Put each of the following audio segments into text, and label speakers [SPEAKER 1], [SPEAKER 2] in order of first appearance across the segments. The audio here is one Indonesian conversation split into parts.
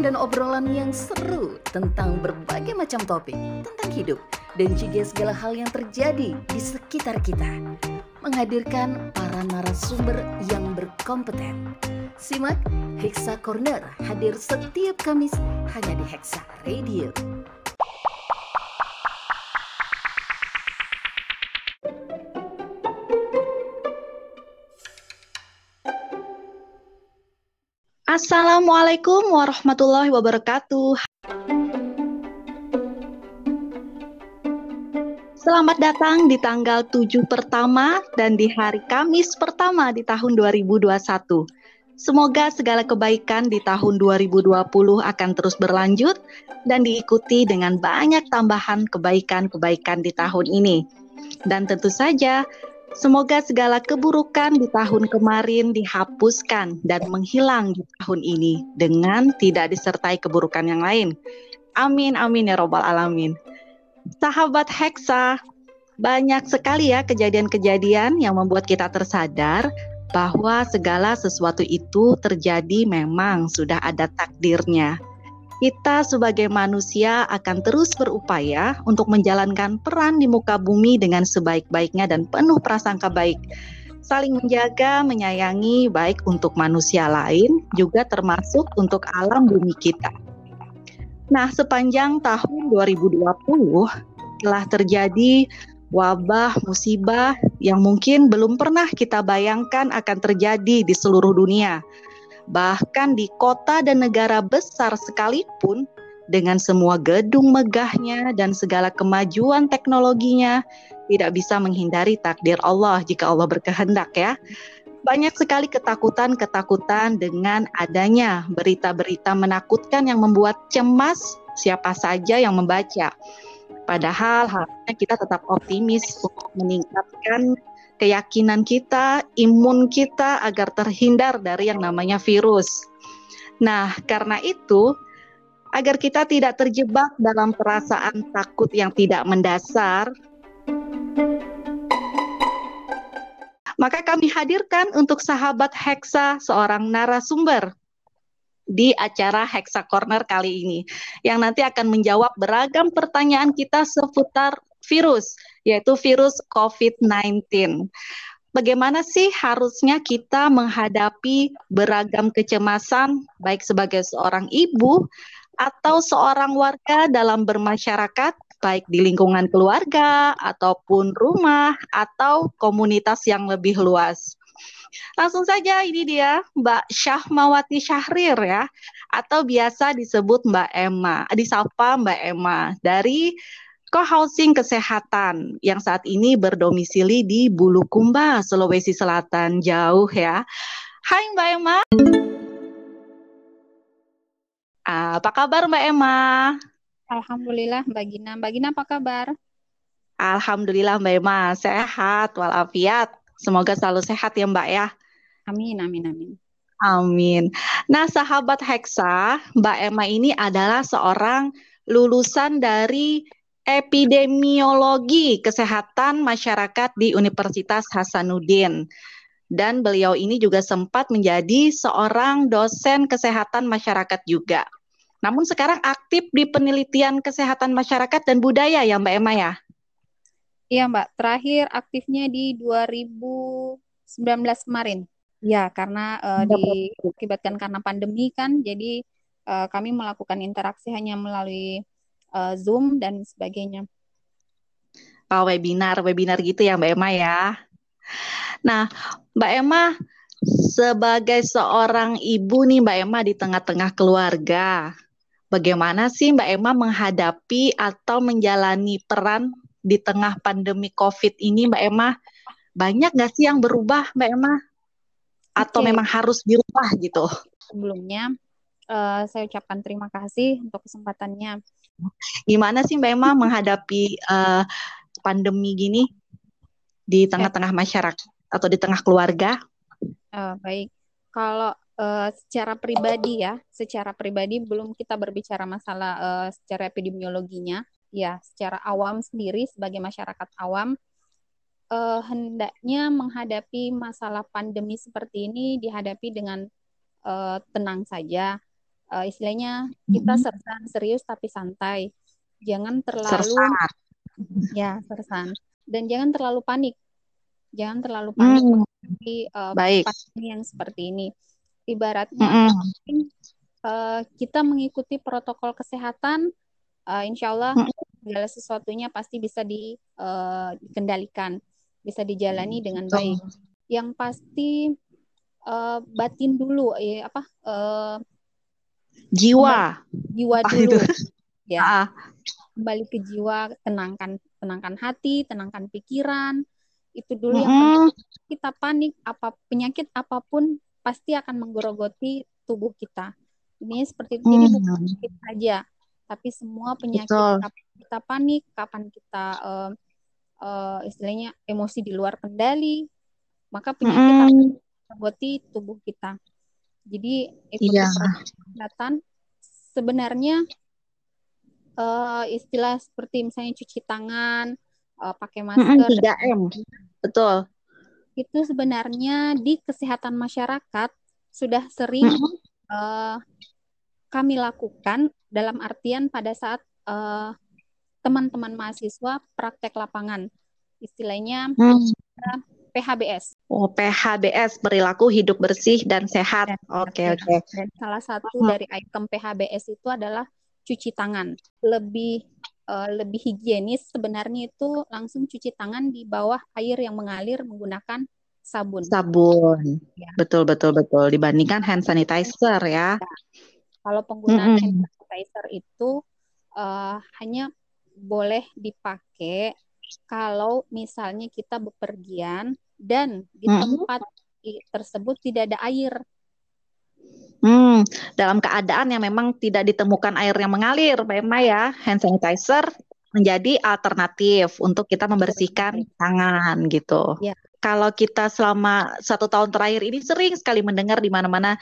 [SPEAKER 1] Dan obrolan yang seru tentang berbagai macam topik tentang hidup dan juga segala hal yang terjadi di sekitar kita. Menghadirkan para narasumber yang berkompeten. Simak Hexa Corner hadir setiap Kamis hanya di Hexa Radio.
[SPEAKER 2] Assalamualaikum warahmatullahi wabarakatuh. Selamat datang di tanggal 7 pertama dan di hari Kamis pertama di tahun 2021. Semoga segala kebaikan di tahun 2020 akan terus berlanjut dan diikuti dengan banyak tambahan kebaikan-kebaikan di tahun ini. Dan tentu saja Semoga segala keburukan di tahun kemarin dihapuskan dan menghilang di tahun ini dengan tidak disertai keburukan yang lain. Amin, amin ya Robbal 'Alamin. Sahabat Hexa, banyak sekali ya kejadian-kejadian yang membuat kita tersadar bahwa segala sesuatu itu terjadi memang sudah ada takdirnya kita sebagai manusia akan terus berupaya untuk menjalankan peran di muka bumi dengan sebaik-baiknya dan penuh prasangka baik. Saling menjaga, menyayangi baik untuk manusia lain juga termasuk untuk alam bumi kita. Nah, sepanjang tahun 2020 telah terjadi wabah musibah yang mungkin belum pernah kita bayangkan akan terjadi di seluruh dunia bahkan di kota dan negara besar sekalipun dengan semua gedung megahnya dan segala kemajuan teknologinya tidak bisa menghindari takdir Allah jika Allah berkehendak ya. Banyak sekali ketakutan-ketakutan dengan adanya berita-berita menakutkan yang membuat cemas siapa saja yang membaca. Padahal harusnya kita tetap optimis untuk meningkatkan keyakinan kita, imun kita agar terhindar dari yang namanya virus. Nah, karena itu, agar kita tidak terjebak dalam perasaan takut yang tidak mendasar, maka kami hadirkan untuk sahabat Hexa seorang narasumber di acara Hexa Corner kali ini yang nanti akan menjawab beragam pertanyaan kita seputar virus, yaitu virus COVID-19. Bagaimana sih harusnya kita menghadapi beragam kecemasan, baik sebagai seorang ibu atau seorang warga dalam bermasyarakat, baik di lingkungan keluarga ataupun rumah atau komunitas yang lebih luas. Langsung saja ini dia Mbak Syahmawati Syahrir ya atau biasa disebut Mbak Emma, disapa Mbak Emma dari co-housing kesehatan yang saat ini berdomisili di Bulukumba, Sulawesi Selatan. Jauh ya. Hai Mbak Emma. Apa kabar Mbak Emma?
[SPEAKER 3] Alhamdulillah Mbak Gina. Mbak Gina apa kabar?
[SPEAKER 2] Alhamdulillah Mbak Emma sehat walafiat. Semoga selalu sehat ya Mbak ya.
[SPEAKER 3] Amin, amin, amin.
[SPEAKER 2] Amin. Nah, sahabat Hexa, Mbak Emma ini adalah seorang lulusan dari epidemiologi kesehatan masyarakat di Universitas Hasanuddin. Dan beliau ini juga sempat menjadi seorang dosen kesehatan masyarakat juga. Namun sekarang aktif di penelitian kesehatan masyarakat dan budaya ya Mbak Emma ya?
[SPEAKER 3] Iya Mbak, terakhir aktifnya di 2019 kemarin. Ya, karena uh, diakibatkan karena pandemi kan, jadi uh, kami melakukan interaksi hanya melalui uh, Zoom dan sebagainya.
[SPEAKER 2] Oh, webinar, webinar gitu ya Mbak Emma ya. Nah, Mbak Emma sebagai seorang ibu nih Mbak Emma di tengah-tengah keluarga, bagaimana sih Mbak Emma menghadapi atau menjalani peran di tengah pandemi COVID ini Mbak Emma? Banyak nggak sih yang berubah Mbak Emma? Atau okay. memang harus dirubah gitu?
[SPEAKER 3] Sebelumnya uh, saya ucapkan terima kasih untuk kesempatannya.
[SPEAKER 2] Gimana sih Mbak Emma menghadapi uh, pandemi gini di tengah-tengah masyarakat atau di tengah keluarga?
[SPEAKER 3] Uh, baik, kalau uh, secara pribadi ya, secara pribadi belum kita berbicara masalah uh, secara epidemiologinya, ya secara awam sendiri sebagai masyarakat awam uh, hendaknya menghadapi masalah pandemi seperti ini dihadapi dengan uh, tenang saja. Uh, istilahnya kita mm-hmm. sersan serius tapi santai. Jangan terlalu sersan. ya sersan dan jangan terlalu panik. Jangan terlalu panik mm. menghadapi uh, pandemi yang seperti ini. Ibaratnya mm. uh, kita mengikuti protokol kesehatan, uh, insya Allah mm. segala sesuatunya pasti bisa di, uh, dikendalikan bisa dijalani dengan baik. Yang pasti uh, batin dulu ya apa uh,
[SPEAKER 2] jiwa.
[SPEAKER 3] Jiwa dulu. ya. Ah. kembali ke jiwa tenangkan tenangkan hati tenangkan pikiran. Itu dulu mm -hmm. yang kita panik apa penyakit apa pun pasti akan menggerogoti tubuh kita. Ini seperti itu jadi bukan penyakit saja tapi semua penyakit. Kapan kita panik kapan kita uh, uh, istilahnya emosi di luar kendali, maka penyakit mm -hmm. akan tubuh kita. Jadi ikuti yeah. kesehatan sebenarnya uh, istilah seperti misalnya cuci tangan, uh, pakai masker,
[SPEAKER 2] mm -hmm, 3M, betul.
[SPEAKER 3] Itu sebenarnya di kesehatan masyarakat sudah sering mm -hmm. uh, kami lakukan dalam artian pada saat uh, teman-teman mahasiswa praktek lapangan. Istilahnya hmm. PHBS.
[SPEAKER 2] Oh, PHBS perilaku hidup bersih dan sehat. Oke, oke. Okay,
[SPEAKER 3] okay. salah satu hmm. dari item PHBS itu adalah cuci tangan. Lebih uh, lebih higienis sebenarnya itu langsung cuci tangan di bawah air yang mengalir menggunakan sabun.
[SPEAKER 2] Sabun. Ya. Betul betul betul dibandingkan hand sanitizer ya. ya.
[SPEAKER 3] Kalau penggunaan -hmm. hand sanitizer itu uh, hanya boleh dipakai kalau misalnya kita bepergian dan di hmm. tempat tersebut tidak ada air.
[SPEAKER 2] Hmm, dalam keadaan yang memang tidak ditemukan air yang mengalir, Emma ya, hand sanitizer menjadi alternatif untuk kita membersihkan tangan gitu. Ya. Kalau kita selama satu tahun terakhir ini sering sekali mendengar di mana-mana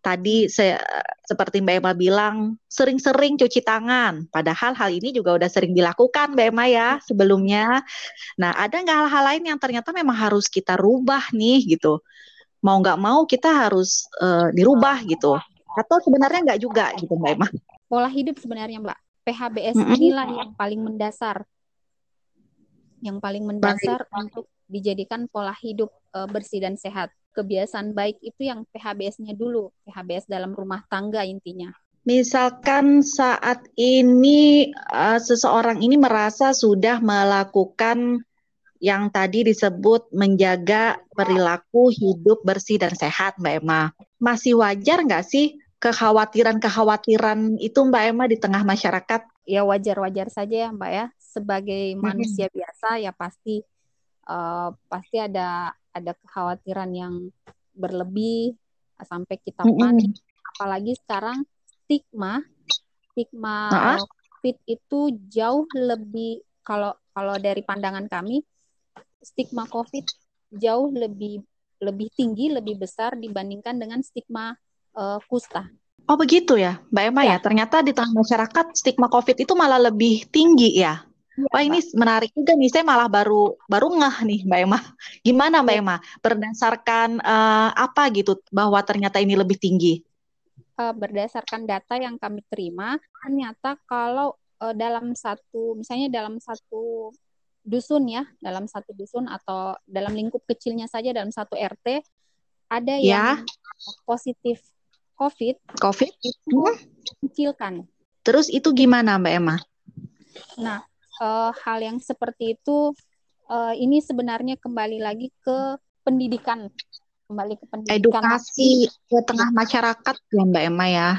[SPEAKER 2] tadi saya seperti Mbak Emma bilang sering-sering cuci tangan. Padahal hal ini juga udah sering dilakukan Mbak Emma ya sebelumnya. Nah ada nggak hal-hal lain yang ternyata memang harus kita rubah nih gitu. Mau nggak mau kita harus uh, dirubah gitu. Atau sebenarnya nggak juga gitu Mbak Emma.
[SPEAKER 3] Pola hidup sebenarnya Mbak. PHBS mm -hmm. inilah yang paling mendasar. Yang paling mendasar Baik. untuk dijadikan pola hidup uh, bersih dan sehat kebiasaan baik itu yang PHBS-nya dulu, PHBS dalam rumah tangga intinya.
[SPEAKER 2] Misalkan saat ini uh, seseorang ini merasa sudah melakukan yang tadi disebut menjaga perilaku hidup bersih dan sehat, Mbak Emma. Masih wajar nggak sih kekhawatiran-kekhawatiran itu Mbak Emma di tengah masyarakat?
[SPEAKER 3] Ya wajar-wajar saja ya Mbak ya. Sebagai manusia biasa ya pasti uh, pasti ada ada kekhawatiran yang berlebih sampai kita panik. Apalagi sekarang stigma stigma uh-huh. COVID itu jauh lebih kalau kalau dari pandangan kami stigma COVID jauh lebih lebih tinggi, lebih besar dibandingkan dengan stigma uh, kusta.
[SPEAKER 2] Oh begitu ya, Mbak Emma ya. ya. Ternyata di tengah masyarakat stigma COVID itu malah lebih tinggi ya. Ya, Wah ini menarik juga nih. Saya malah baru baru ngeh nih Mbak Emma. Gimana Mbak ya. Emma? Berdasarkan uh, apa gitu bahwa ternyata ini lebih tinggi?
[SPEAKER 3] Uh, berdasarkan data yang kami terima, ternyata kalau uh, dalam satu, misalnya dalam satu dusun ya, dalam satu dusun atau dalam lingkup kecilnya saja dalam satu RT ada ya. yang positif COVID.
[SPEAKER 2] COVID itu
[SPEAKER 3] kecilkan.
[SPEAKER 2] Terus itu gimana Mbak Emma?
[SPEAKER 3] Nah, uh, hal yang seperti itu uh, ini sebenarnya kembali lagi ke pendidikan. Kembali ke pendidikan.
[SPEAKER 2] Edukasi ke tengah masyarakat ya Mbak Emma ya?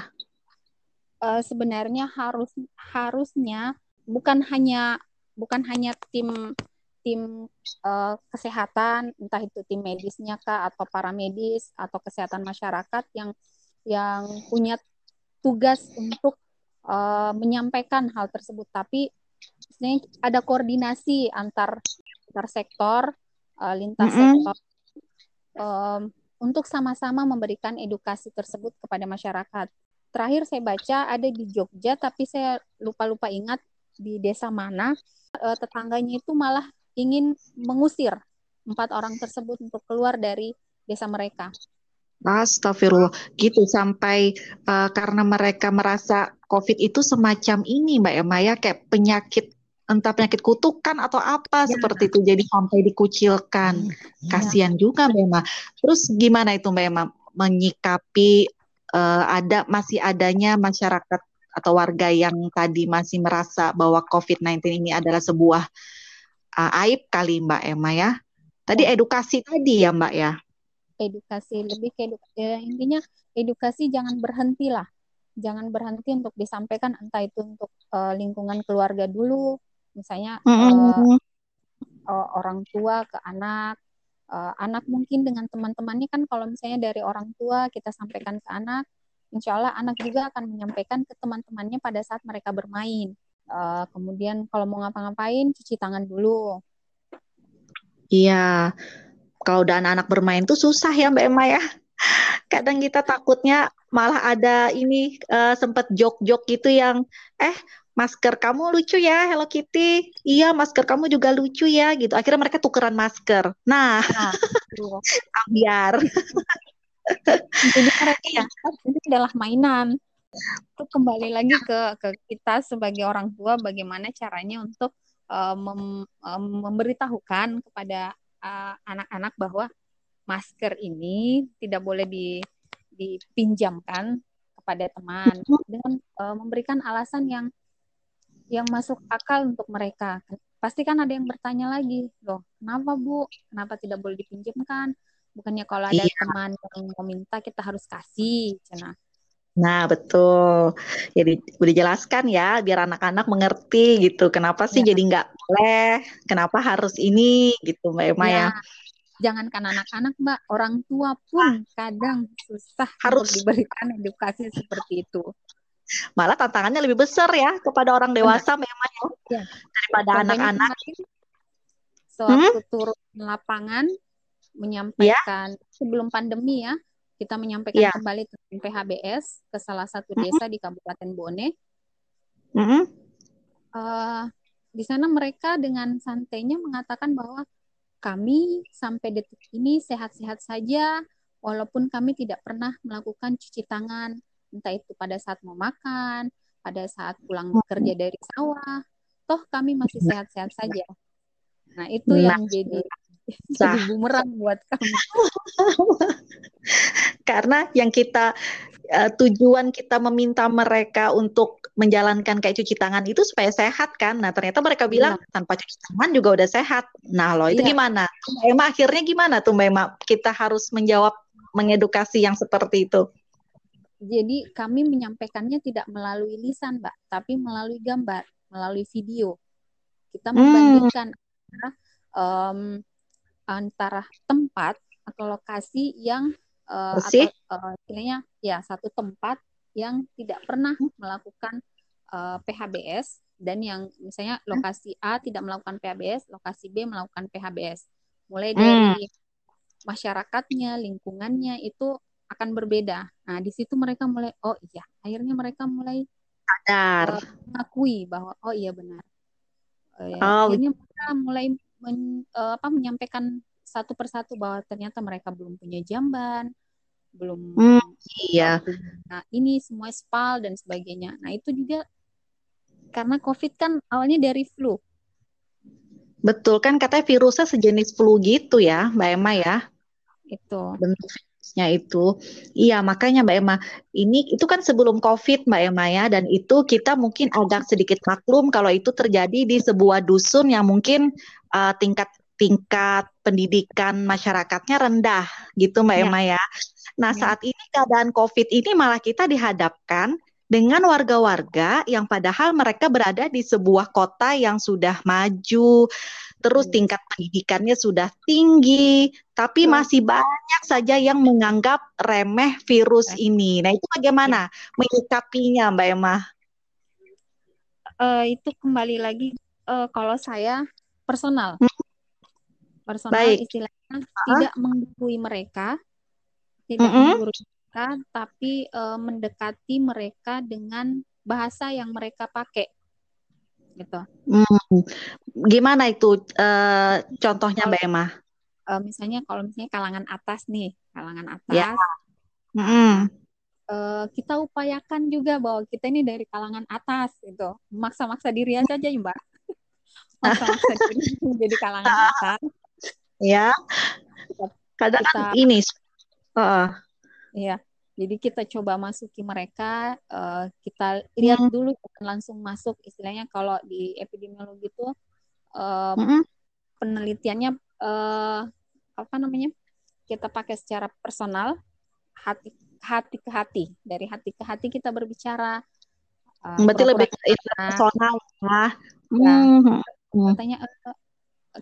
[SPEAKER 3] Uh, sebenarnya harus harusnya bukan hanya bukan hanya tim tim uh, kesehatan entah itu tim medisnya kah atau para medis atau kesehatan masyarakat yang yang punya tugas untuk uh, menyampaikan hal tersebut, tapi sebenarnya ada koordinasi antar antar sektor, uh, lintas mm -hmm. sektor um, untuk sama-sama memberikan edukasi tersebut kepada masyarakat. Terakhir saya baca ada di Jogja, tapi saya lupa-lupa ingat di desa mana uh, tetangganya itu malah ingin mengusir empat orang tersebut untuk keluar dari desa mereka.
[SPEAKER 2] Astagfirullah, gitu sampai uh, karena mereka merasa COVID itu semacam ini, Mbak Emma ya, kayak penyakit entah penyakit kutukan atau apa ya. seperti itu, jadi sampai dikucilkan. Ya. Kasihan juga Mbak Emma. Terus gimana itu Mbak Emma menyikapi uh, ada masih adanya masyarakat atau warga yang tadi masih merasa bahwa COVID-19 ini adalah sebuah uh, aib kali Mbak Emma ya? Tadi iya. edukasi tadi ya Mbak ya?
[SPEAKER 3] edukasi lebih ke edukasi ya, intinya edukasi jangan berhenti lah jangan berhenti untuk disampaikan entah itu untuk uh, lingkungan keluarga dulu misalnya uh, uh, orang tua ke anak uh, anak mungkin dengan teman-temannya kan kalau misalnya dari orang tua kita sampaikan ke anak insya Allah anak juga akan menyampaikan ke teman-temannya pada saat mereka bermain. Uh, kemudian kalau mau ngapa-ngapain cuci tangan dulu.
[SPEAKER 2] Iya. Kalau udah anak-anak bermain tuh susah ya Mbak Emma ya. Kadang kita takutnya malah ada ini uh, sempet jok-jok gitu yang eh masker kamu lucu ya Hello Kitty. Iya, masker kamu juga lucu ya gitu. Akhirnya mereka tukeran masker. Nah, nah biar.
[SPEAKER 3] Jadi mereka ya. ini adalah mainan. Itu kembali lagi ke ke kita sebagai orang tua bagaimana caranya untuk uh, mem, um, memberitahukan kepada Eh, anak-anak uh, bahwa masker ini tidak boleh di, dipinjamkan kepada teman dengan uh, memberikan alasan yang yang masuk akal untuk mereka. Pasti kan ada yang bertanya lagi, loh, kenapa Bu? Kenapa tidak boleh dipinjamkan? Bukannya kalau ada iya. teman yang meminta kita harus kasih, cina.
[SPEAKER 2] Nah, betul. Jadi udah jelaskan ya, biar anak-anak mengerti gitu. Kenapa sih ya. jadi nggak boleh? Kenapa harus ini gitu, Mbak Emma ya? ya.
[SPEAKER 3] Jangankan anak-anak, Mbak, orang tua pun kadang susah harus diberikan edukasi seperti itu.
[SPEAKER 2] Malah tantangannya lebih besar ya kepada orang dewasa Benar. memang ya, ya. daripada anak-anak.
[SPEAKER 3] Sewaktu hmm? turun lapangan menyampaikan ya. sebelum pandemi ya, kita menyampaikan yeah. kembali tentang PHBS ke salah satu desa mm -hmm. di Kabupaten Bone. Mm -hmm. uh, di sana mereka dengan santainya mengatakan bahwa kami sampai detik ini sehat-sehat saja, walaupun kami tidak pernah melakukan cuci tangan, entah itu pada saat mau makan, pada saat pulang bekerja dari sawah, toh kami masih sehat-sehat saja. Nah itu nah. yang jadi jadi bumerang buat kami.
[SPEAKER 2] Karena yang kita uh, tujuan kita meminta mereka untuk menjalankan kayak cuci tangan itu supaya sehat kan. Nah, ternyata mereka iya. bilang iya. tanpa cuci tangan juga udah sehat. Nah, lo itu iya. gimana? Mbak Emma akhirnya gimana tuh Mbak Emma? Kita harus menjawab mengedukasi yang seperti itu.
[SPEAKER 3] Jadi kami menyampaikannya tidak melalui lisan, Mbak, tapi melalui gambar, melalui video. Kita hmm. membandingkan hmm. um, antara tempat atau lokasi yang uh, atau uh, istilahnya ya satu tempat yang tidak pernah melakukan uh, eh, PHBS dan yang misalnya lokasi A tidak melakukan PHBS, lokasi B melakukan PHBS. Mulai hmm. dari hmm. masyarakatnya, lingkungannya itu akan berbeda. Nah, di situ mereka mulai oh iya, akhirnya mereka mulai
[SPEAKER 2] sadar uh,
[SPEAKER 3] mengakui bahwa oh iya benar. Uh, oh. Akhirnya mereka mulai men, uh, apa menyampaikan satu persatu bahwa ternyata mereka belum punya jamban, belum
[SPEAKER 2] hmm, iya.
[SPEAKER 3] Nah, ini semua spal dan sebagainya. Nah, itu juga karena COVID kan awalnya dari flu.
[SPEAKER 2] Betul kan katanya virusnya sejenis flu gitu ya, Mbak Emma ya.
[SPEAKER 3] Itu.
[SPEAKER 2] Bentuk virusnya itu. Iya, makanya Mbak Emma, ini itu kan sebelum COVID Mbak Emma ya dan itu kita mungkin agak sedikit maklum kalau itu terjadi di sebuah dusun yang mungkin uh, tingkat tingkat pendidikan masyarakatnya rendah gitu Mbak ya. Emma ya. Nah, ya. saat ini keadaan COVID ini malah kita dihadapkan dengan warga-warga yang padahal mereka berada di sebuah kota yang sudah maju, terus hmm. tingkat pendidikannya sudah tinggi, tapi hmm. masih banyak saja yang menganggap remeh virus eh. ini. Nah, itu bagaimana ya. menyikapinya, Mbak Emma?
[SPEAKER 3] Uh, itu kembali lagi uh, kalau saya personal. Hmm. Personal Baik. istilahnya uh-huh. tidak menggurui mereka, tidak mm-hmm. menggurui mereka, tapi uh, mendekati mereka dengan bahasa yang mereka pakai. Gitu.
[SPEAKER 2] Hmm. Gimana itu uh, contohnya Mbak Emma?
[SPEAKER 3] Uh, misalnya kalau misalnya kalangan atas nih, kalangan atas. Ya.
[SPEAKER 2] Mm-hmm.
[SPEAKER 3] Uh, kita upayakan juga bahwa kita ini dari kalangan atas gitu. Maksa-maksa diri aja aja Mbak. Maksa-maksa diri jadi kalangan atas.
[SPEAKER 2] Ya. Kadang kita, ini Uh.
[SPEAKER 3] Iya. Jadi kita coba masuki mereka, uh, kita lihat hmm. dulu langsung masuk istilahnya kalau di epidemiologi itu uh, hmm. penelitiannya uh, apa namanya? Kita pakai secara personal, hati hati ke hati. Dari hati ke hati kita berbicara.
[SPEAKER 2] Uh, Berarti lebih personal ya.
[SPEAKER 3] ya hmm. Katanya uh,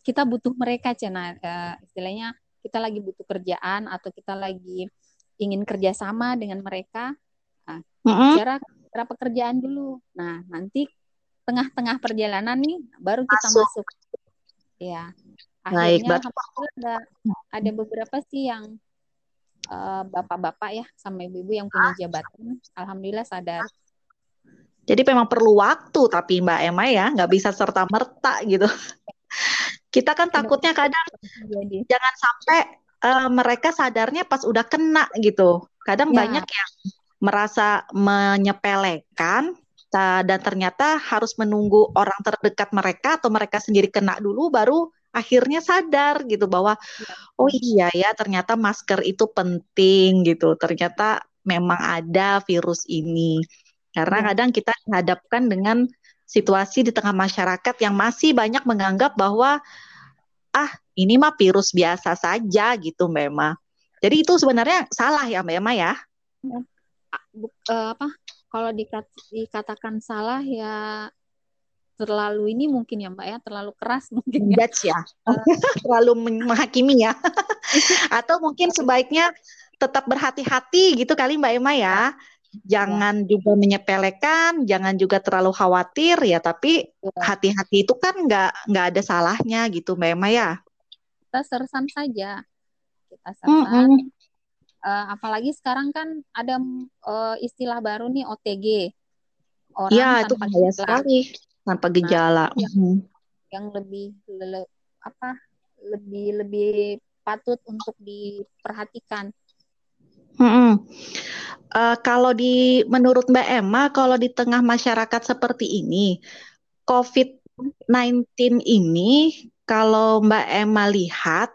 [SPEAKER 3] kita butuh mereka, cina uh, istilahnya kita lagi butuh kerjaan atau kita lagi ingin kerjasama dengan mereka, nah, mm-hmm. bicara bicara pekerjaan dulu. Nah, nanti tengah-tengah perjalanan nih baru kita masuk. masuk. Ya, akhirnya Baik, ada ada beberapa sih yang uh, bapak-bapak ya sama ibu-ibu yang punya jabatan, alhamdulillah sadar.
[SPEAKER 2] Jadi memang perlu waktu tapi Mbak Emma ya nggak bisa serta merta gitu. Kita kan takutnya kadang jangan sampai uh, mereka sadarnya pas udah kena gitu. Kadang ya. banyak yang merasa menyepelekan dan ternyata harus menunggu orang terdekat mereka atau mereka sendiri kena dulu baru akhirnya sadar gitu bahwa ya. oh iya ya ternyata masker itu penting gitu. Ternyata memang ada virus ini. Karena ya. kadang kita dihadapkan dengan situasi di tengah masyarakat yang masih banyak menganggap bahwa ah ini mah virus biasa saja gitu Mbak Emma. Jadi itu sebenarnya salah ya Mbak Emma ya?
[SPEAKER 3] Uh, apa? Kalau dikat, dikatakan salah ya terlalu ini mungkin ya Mbak ya, terlalu keras mungkin
[SPEAKER 2] ya. ya. Uh, terlalu menghakimi ya. Atau mungkin sebaiknya tetap berhati-hati gitu kali Mbak Emma ya jangan ya. juga menyepelekan, jangan juga terlalu khawatir ya, tapi iya. hati-hati itu kan nggak nggak ada salahnya gitu, Mbak Emma ya.
[SPEAKER 3] Kita sersan saja, kita sersan. Mm -hmm. uh, apalagi sekarang kan ada uh, istilah baru nih OTG,
[SPEAKER 2] orang ya, tanpa itu bahaya sekali tanpa nah, gejala. Nah, yang, mm.
[SPEAKER 3] yang lebih le, apa lebih lebih patut untuk diperhatikan
[SPEAKER 2] Hmm. Uh, kalau di menurut Mbak Emma, kalau di tengah masyarakat seperti ini, COVID-19 ini, kalau Mbak Emma lihat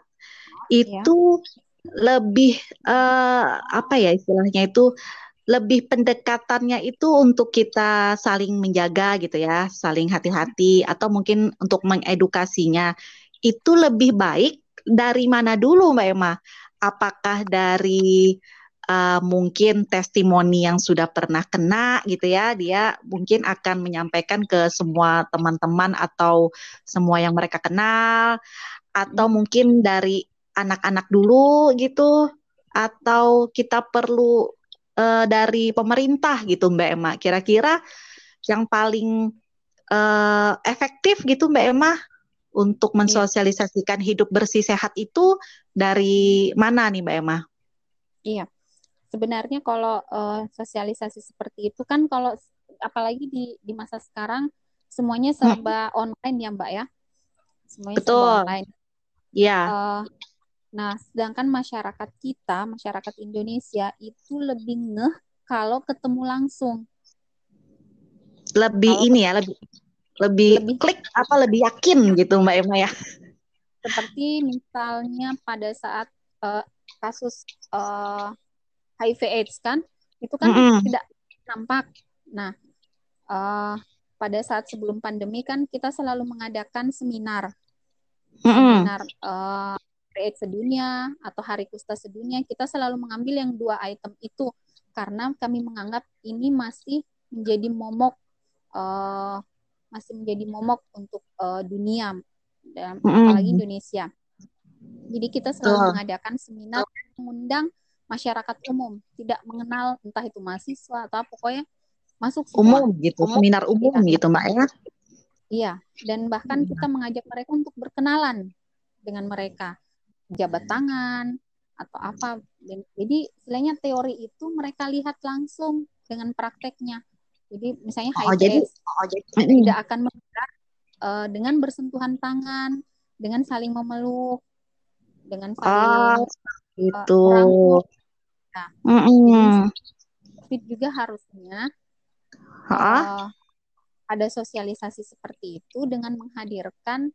[SPEAKER 2] iya. itu ya. lebih uh, apa ya istilahnya itu lebih pendekatannya itu untuk kita saling menjaga gitu ya, saling hati-hati atau mungkin untuk mengedukasinya itu lebih baik dari mana dulu Mbak Emma? Apakah dari uh, mungkin testimoni yang sudah pernah kena gitu ya, dia mungkin akan menyampaikan ke semua teman-teman atau semua yang mereka kenal, atau mungkin dari anak-anak dulu gitu, atau kita perlu uh, dari pemerintah gitu Mbak Emma. Kira-kira yang paling uh, efektif gitu Mbak Emma untuk iya. mensosialisasikan hidup bersih sehat itu dari mana nih Mbak Emma?
[SPEAKER 3] Iya sebenarnya kalau uh, sosialisasi seperti itu kan kalau apalagi di di masa sekarang semuanya hmm. serba hmm. online ya Mbak ya. Semuanya Betul. serba online.
[SPEAKER 2] Iya. Uh,
[SPEAKER 3] nah, sedangkan masyarakat kita, masyarakat Indonesia itu lebih ngeh kalau ketemu langsung.
[SPEAKER 2] Lebih kalau ini ya, lebih lebih, lebih klik apa lebih yakin gitu Mbak Emma ya.
[SPEAKER 3] Seperti misalnya pada saat uh, kasus uh, HIV AIDS kan itu kan mm -hmm. tidak nampak. Nah, uh, pada saat sebelum pandemi kan kita selalu mengadakan seminar, mm -hmm. seminar uh, AIDS sedunia atau Hari Kusta sedunia. Kita selalu mengambil yang dua item itu karena kami menganggap ini masih menjadi momok uh, masih menjadi momok untuk uh, dunia dan mm. apalagi Indonesia. Jadi kita selalu oh. mengadakan seminar mengundang masyarakat umum, tidak mengenal entah itu mahasiswa atau pokoknya masuk
[SPEAKER 2] semua. umum gitu, umum, seminar umum ya. gitu Mbak ya.
[SPEAKER 3] Iya, dan bahkan kita mengajak mereka untuk berkenalan dengan mereka, jabat tangan atau apa. Jadi istilahnya teori itu mereka lihat langsung dengan prakteknya. Jadi misalnya high oh, jadi, oh, jadi tidak akan mendengar uh, dengan bersentuhan tangan, dengan saling memeluk, dengan saling
[SPEAKER 2] oh, itu. Nah, mm -mm.
[SPEAKER 3] Juga harusnya uh, ada sosialisasi seperti itu dengan menghadirkan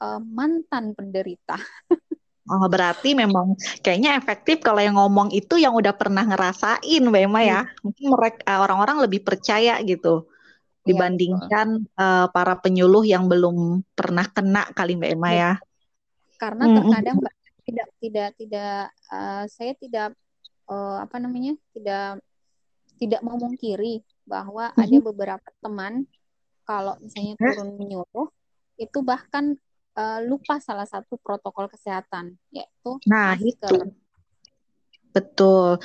[SPEAKER 3] uh, mantan penderita.
[SPEAKER 2] Oh, berarti memang kayaknya efektif kalau yang ngomong itu yang udah pernah ngerasain, Mbak Emma ya. Hmm. Mungkin mereka eh, orang-orang lebih percaya gitu iya, dibandingkan uh, para penyuluh yang belum pernah kena kali Mbak Emma ya.
[SPEAKER 3] Karena hmm, terkadang Mbak tidak tidak tidak uh, saya tidak uh, apa namanya? tidak tidak memungkiri bahwa hmm. ada beberapa teman kalau misalnya turun menyuruh itu bahkan uh, lupa salah satu protokol kesehatan yaitu
[SPEAKER 2] nah masker. itu betul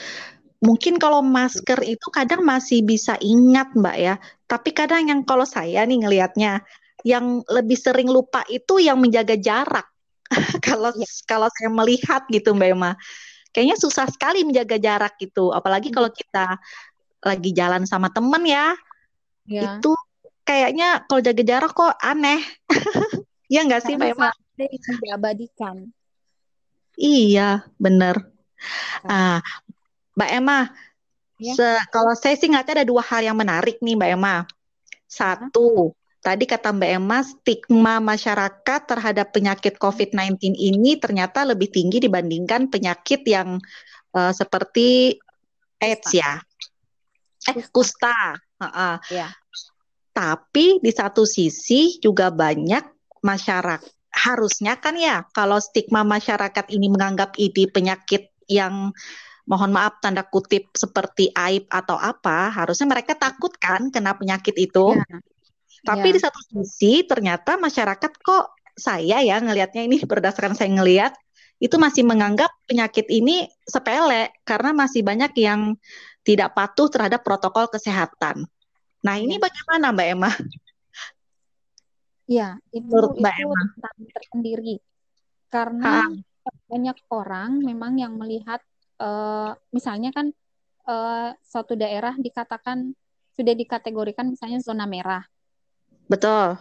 [SPEAKER 2] mungkin kalau masker itu kadang masih bisa ingat mbak ya tapi kadang yang kalau saya nih ngelihatnya yang lebih sering lupa itu yang menjaga jarak kalau ya. kalau saya melihat gitu mbak Emma kayaknya susah sekali menjaga jarak gitu apalagi kalau kita lagi jalan sama temen ya, ya. itu kayaknya kalau jaga jarak kok aneh Iya nggak sih, Mbak Emma?
[SPEAKER 3] Diabadikan.
[SPEAKER 2] Iya, benar. Ah, Mbak Emma, ya. kalau saya sih nggak ada dua hal yang menarik nih, Mbak Emma. Satu, tadi kata Mbak Emma, stigma masyarakat terhadap penyakit COVID-19 ini ternyata lebih tinggi dibandingkan penyakit yang uh, seperti AIDS ya. Eh, kusta. Uh. Tapi di satu sisi juga banyak masyarakat harusnya kan ya kalau stigma masyarakat ini menganggap ini penyakit yang mohon maaf tanda kutip seperti aib atau apa harusnya mereka takut kan kena penyakit itu ya. Tapi ya. di satu sisi ternyata masyarakat kok saya ya ngelihatnya ini berdasarkan saya ngelihat itu masih menganggap penyakit ini sepele karena masih banyak yang tidak patuh terhadap protokol kesehatan. Nah ini ya. bagaimana Mbak Emma?
[SPEAKER 3] Iya, itu Menurut Mbak itu Emma. tersendiri. Karena ha. banyak orang memang yang melihat uh, misalnya kan uh, suatu daerah dikatakan sudah dikategorikan misalnya zona merah.
[SPEAKER 2] Betul.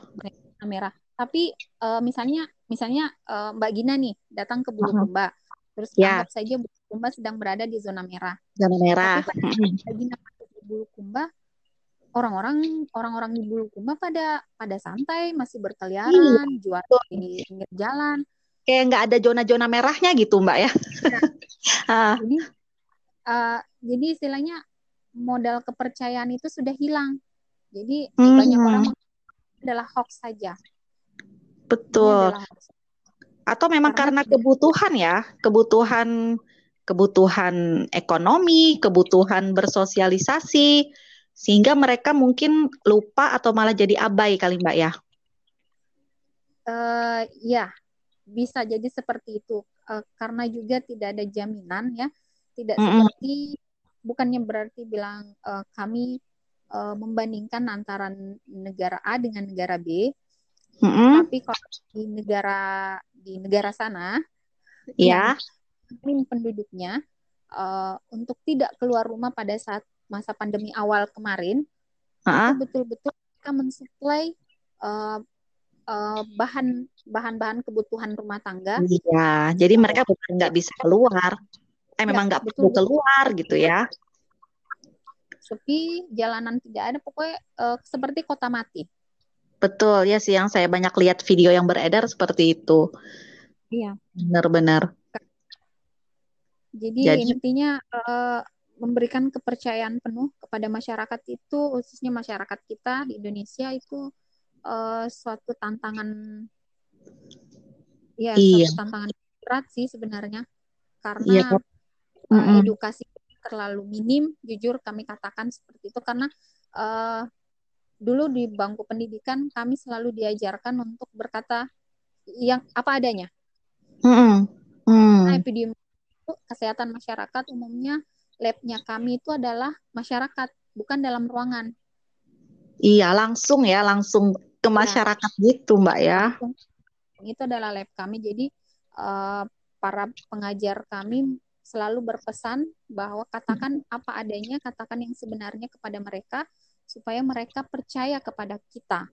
[SPEAKER 3] Zona merah. Tapi uh, misalnya misalnya uh, Mbak Gina nih datang ke Bulukumba. Terus ya. anggap saja Bulukumba sedang berada di zona merah.
[SPEAKER 2] Zona merah.
[SPEAKER 3] Tapi Mbak Gina di Bulukumba orang-orang orang-orang di Bulukumba pada pada santai masih berkeliaran iya. jual di pinggir jalan
[SPEAKER 2] kayak nggak ada zona-zona merahnya gitu mbak ya
[SPEAKER 3] nah, jadi uh, jadi istilahnya modal kepercayaan itu sudah hilang jadi hmm. banyak orang adalah hoax saja.
[SPEAKER 2] Betul. Atau memang karena, karena kebutuhan ya kebutuhan kebutuhan ekonomi kebutuhan bersosialisasi sehingga mereka mungkin lupa atau malah jadi abai kali Mbak ya?
[SPEAKER 3] Uh, ya, bisa jadi seperti itu. Uh, karena juga tidak ada jaminan ya, tidak mm -hmm. seperti bukannya berarti bilang uh, kami uh, membandingkan antara negara A dengan negara B, mm -hmm. tapi kalau di negara di negara sana,
[SPEAKER 2] ya,
[SPEAKER 3] yeah. penduduknya uh, untuk tidak keluar rumah pada saat masa pandemi awal kemarin uh-huh. itu betul-betul mereka mensuplai uh, uh, bahan bahan-bahan kebutuhan rumah tangga.
[SPEAKER 2] Iya, jadi mereka bukan nggak bisa keluar, eh memang nggak perlu keluar gitu ya.
[SPEAKER 3] Sepi, jalanan tidak ada, pokoknya uh, seperti kota mati.
[SPEAKER 2] Betul ya sih, yang saya banyak lihat video yang beredar seperti itu.
[SPEAKER 3] Iya.
[SPEAKER 2] Benar-benar.
[SPEAKER 3] Jadi, Jadi intinya uh, memberikan kepercayaan penuh kepada masyarakat itu khususnya masyarakat kita di Indonesia itu uh, suatu tantangan ya iya. suatu tantangan berat sih sebenarnya karena iya. uh, edukasi terlalu minim jujur kami katakan seperti itu karena uh, dulu di bangku pendidikan kami selalu diajarkan untuk berkata yang apa adanya.
[SPEAKER 2] Hmm. Hmm.
[SPEAKER 3] Nah, epidemiologi kesehatan masyarakat umumnya labnya kami itu adalah masyarakat bukan dalam ruangan.
[SPEAKER 2] Iya langsung ya langsung ke iya. masyarakat ya. gitu mbak ya.
[SPEAKER 3] Itu adalah lab kami jadi uh, para pengajar kami selalu berpesan bahwa katakan apa adanya, katakan yang sebenarnya kepada mereka supaya mereka percaya kepada kita,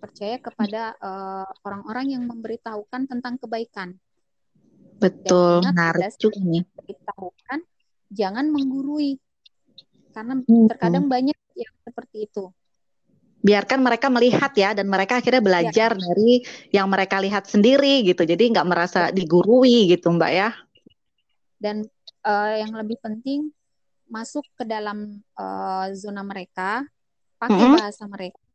[SPEAKER 3] percaya kepada eh, orang-orang uh, yang memberitahukan tentang kebaikan.
[SPEAKER 2] Betul, menarik juga nih.
[SPEAKER 3] Beritahukan, jangan menggurui, karena hmm. terkadang banyak yang seperti itu.
[SPEAKER 2] Biarkan mereka melihat ya, dan mereka akhirnya belajar ya. dari yang mereka lihat sendiri gitu. Jadi nggak merasa digurui gitu, Mbak ya.
[SPEAKER 3] Dan uh, yang lebih penting masuk ke dalam uh, zona mereka pakai mm -hmm. bahasa mereka,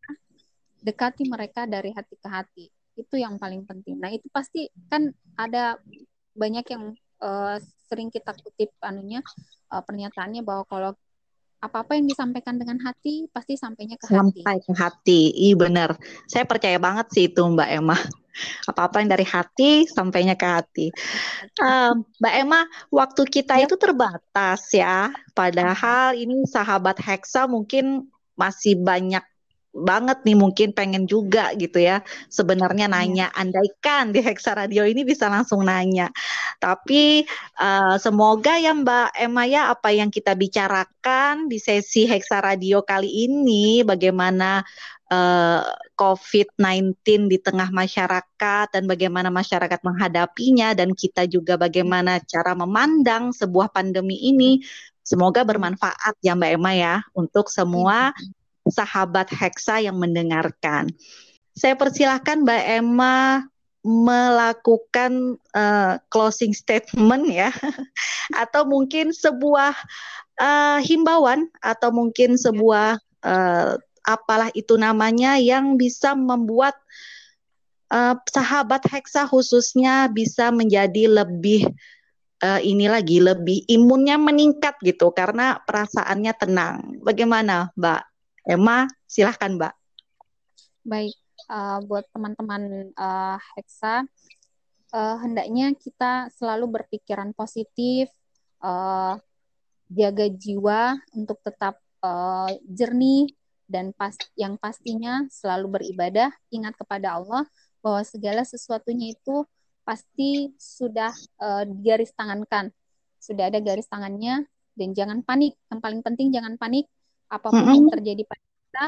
[SPEAKER 3] dekati mereka dari hati ke hati. Itu yang paling penting. Nah, itu pasti kan ada banyak yang uh, sering kita kutip anunya uh, pernyataannya bahwa kalau apa-apa yang disampaikan dengan hati pasti sampainya ke hati.
[SPEAKER 2] Sampai ke hati, iya benar. Saya percaya banget sih itu Mbak Emma. Apa-apa yang dari hati sampainya ke hati. Uh, Mbak Emma, waktu kita ya. itu terbatas ya. Padahal ini sahabat Hexa mungkin masih banyak banget nih mungkin pengen juga gitu ya. Sebenarnya iya. nanya andaikan di Hexa Radio ini bisa langsung nanya. Tapi uh, semoga ya Mbak Emma ya apa yang kita bicarakan di sesi Hexa Radio kali ini bagaimana uh, eh, COVID-19 di tengah masyarakat dan bagaimana masyarakat menghadapinya dan kita juga bagaimana cara memandang sebuah pandemi ini Semoga bermanfaat ya Mbak Emma ya untuk semua sahabat Hexa yang mendengarkan. Saya persilahkan Mbak Emma melakukan uh, closing statement ya atau mungkin sebuah uh, himbauan atau mungkin sebuah uh, apalah itu namanya yang bisa membuat uh, sahabat Hexa khususnya bisa menjadi lebih uh, ini lagi lebih imunnya meningkat gitu karena perasaannya tenang. Bagaimana, Mbak Emma? Silahkan, Mbak.
[SPEAKER 3] Baik, uh, buat teman-teman uh, Hexa, uh, hendaknya kita selalu berpikiran positif, uh, jaga jiwa untuk tetap uh, jernih dan pas yang pastinya selalu beribadah, ingat kepada Allah bahwa segala sesuatunya itu pasti sudah uh, garis tangankan. Sudah ada garis tangannya dan jangan panik. Yang paling penting jangan panik apa pun mm -hmm. yang terjadi pada kita.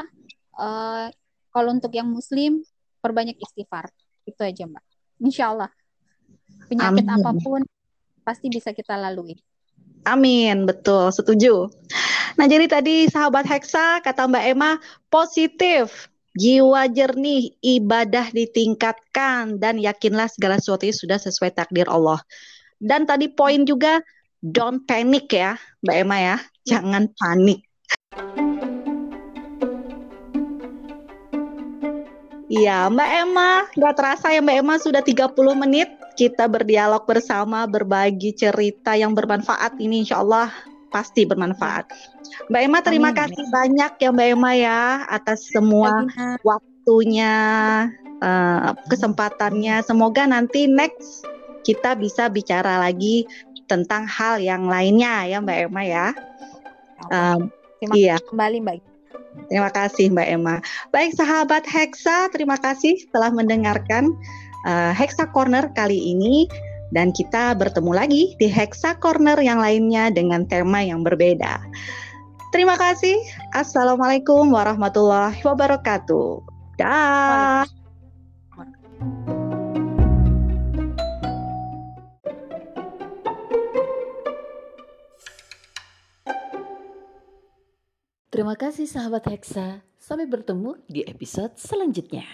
[SPEAKER 3] Uh, kalau untuk yang muslim perbanyak istighfar. Itu aja, Mbak. Insya Allah. Penyakit Amin. apa pun pasti bisa kita lalui.
[SPEAKER 2] Amin, betul, setuju. Nah, jadi tadi sahabat Hexa kata Mbak Emma positif Jiwa jernih, ibadah ditingkatkan, dan yakinlah segala sesuatu sudah sesuai takdir Allah. Dan tadi poin juga, don't panic ya, Mbak Emma ya. Jangan panik. Iya, Mbak Emma, nggak terasa ya Mbak Emma sudah 30 menit kita berdialog bersama, berbagi cerita yang bermanfaat ini insya Allah pasti bermanfaat. Mbak Emma terima Amin. kasih banyak ya Mbak Emma ya atas semua Amin. waktunya, uh, kesempatannya. Semoga nanti next kita bisa bicara lagi tentang hal yang lainnya ya Mbak Emma ya.
[SPEAKER 3] Um, terima iya. kembali Mbak.
[SPEAKER 2] Terima kasih Mbak Emma. Baik sahabat Hexa, terima kasih telah mendengarkan uh, Hexa Corner kali ini dan kita bertemu lagi di Hexa Corner yang lainnya dengan tema yang berbeda. Terima kasih. Assalamualaikum warahmatullahi wabarakatuh. Dah.
[SPEAKER 1] Terima kasih sahabat Hexa. Sampai bertemu di episode selanjutnya.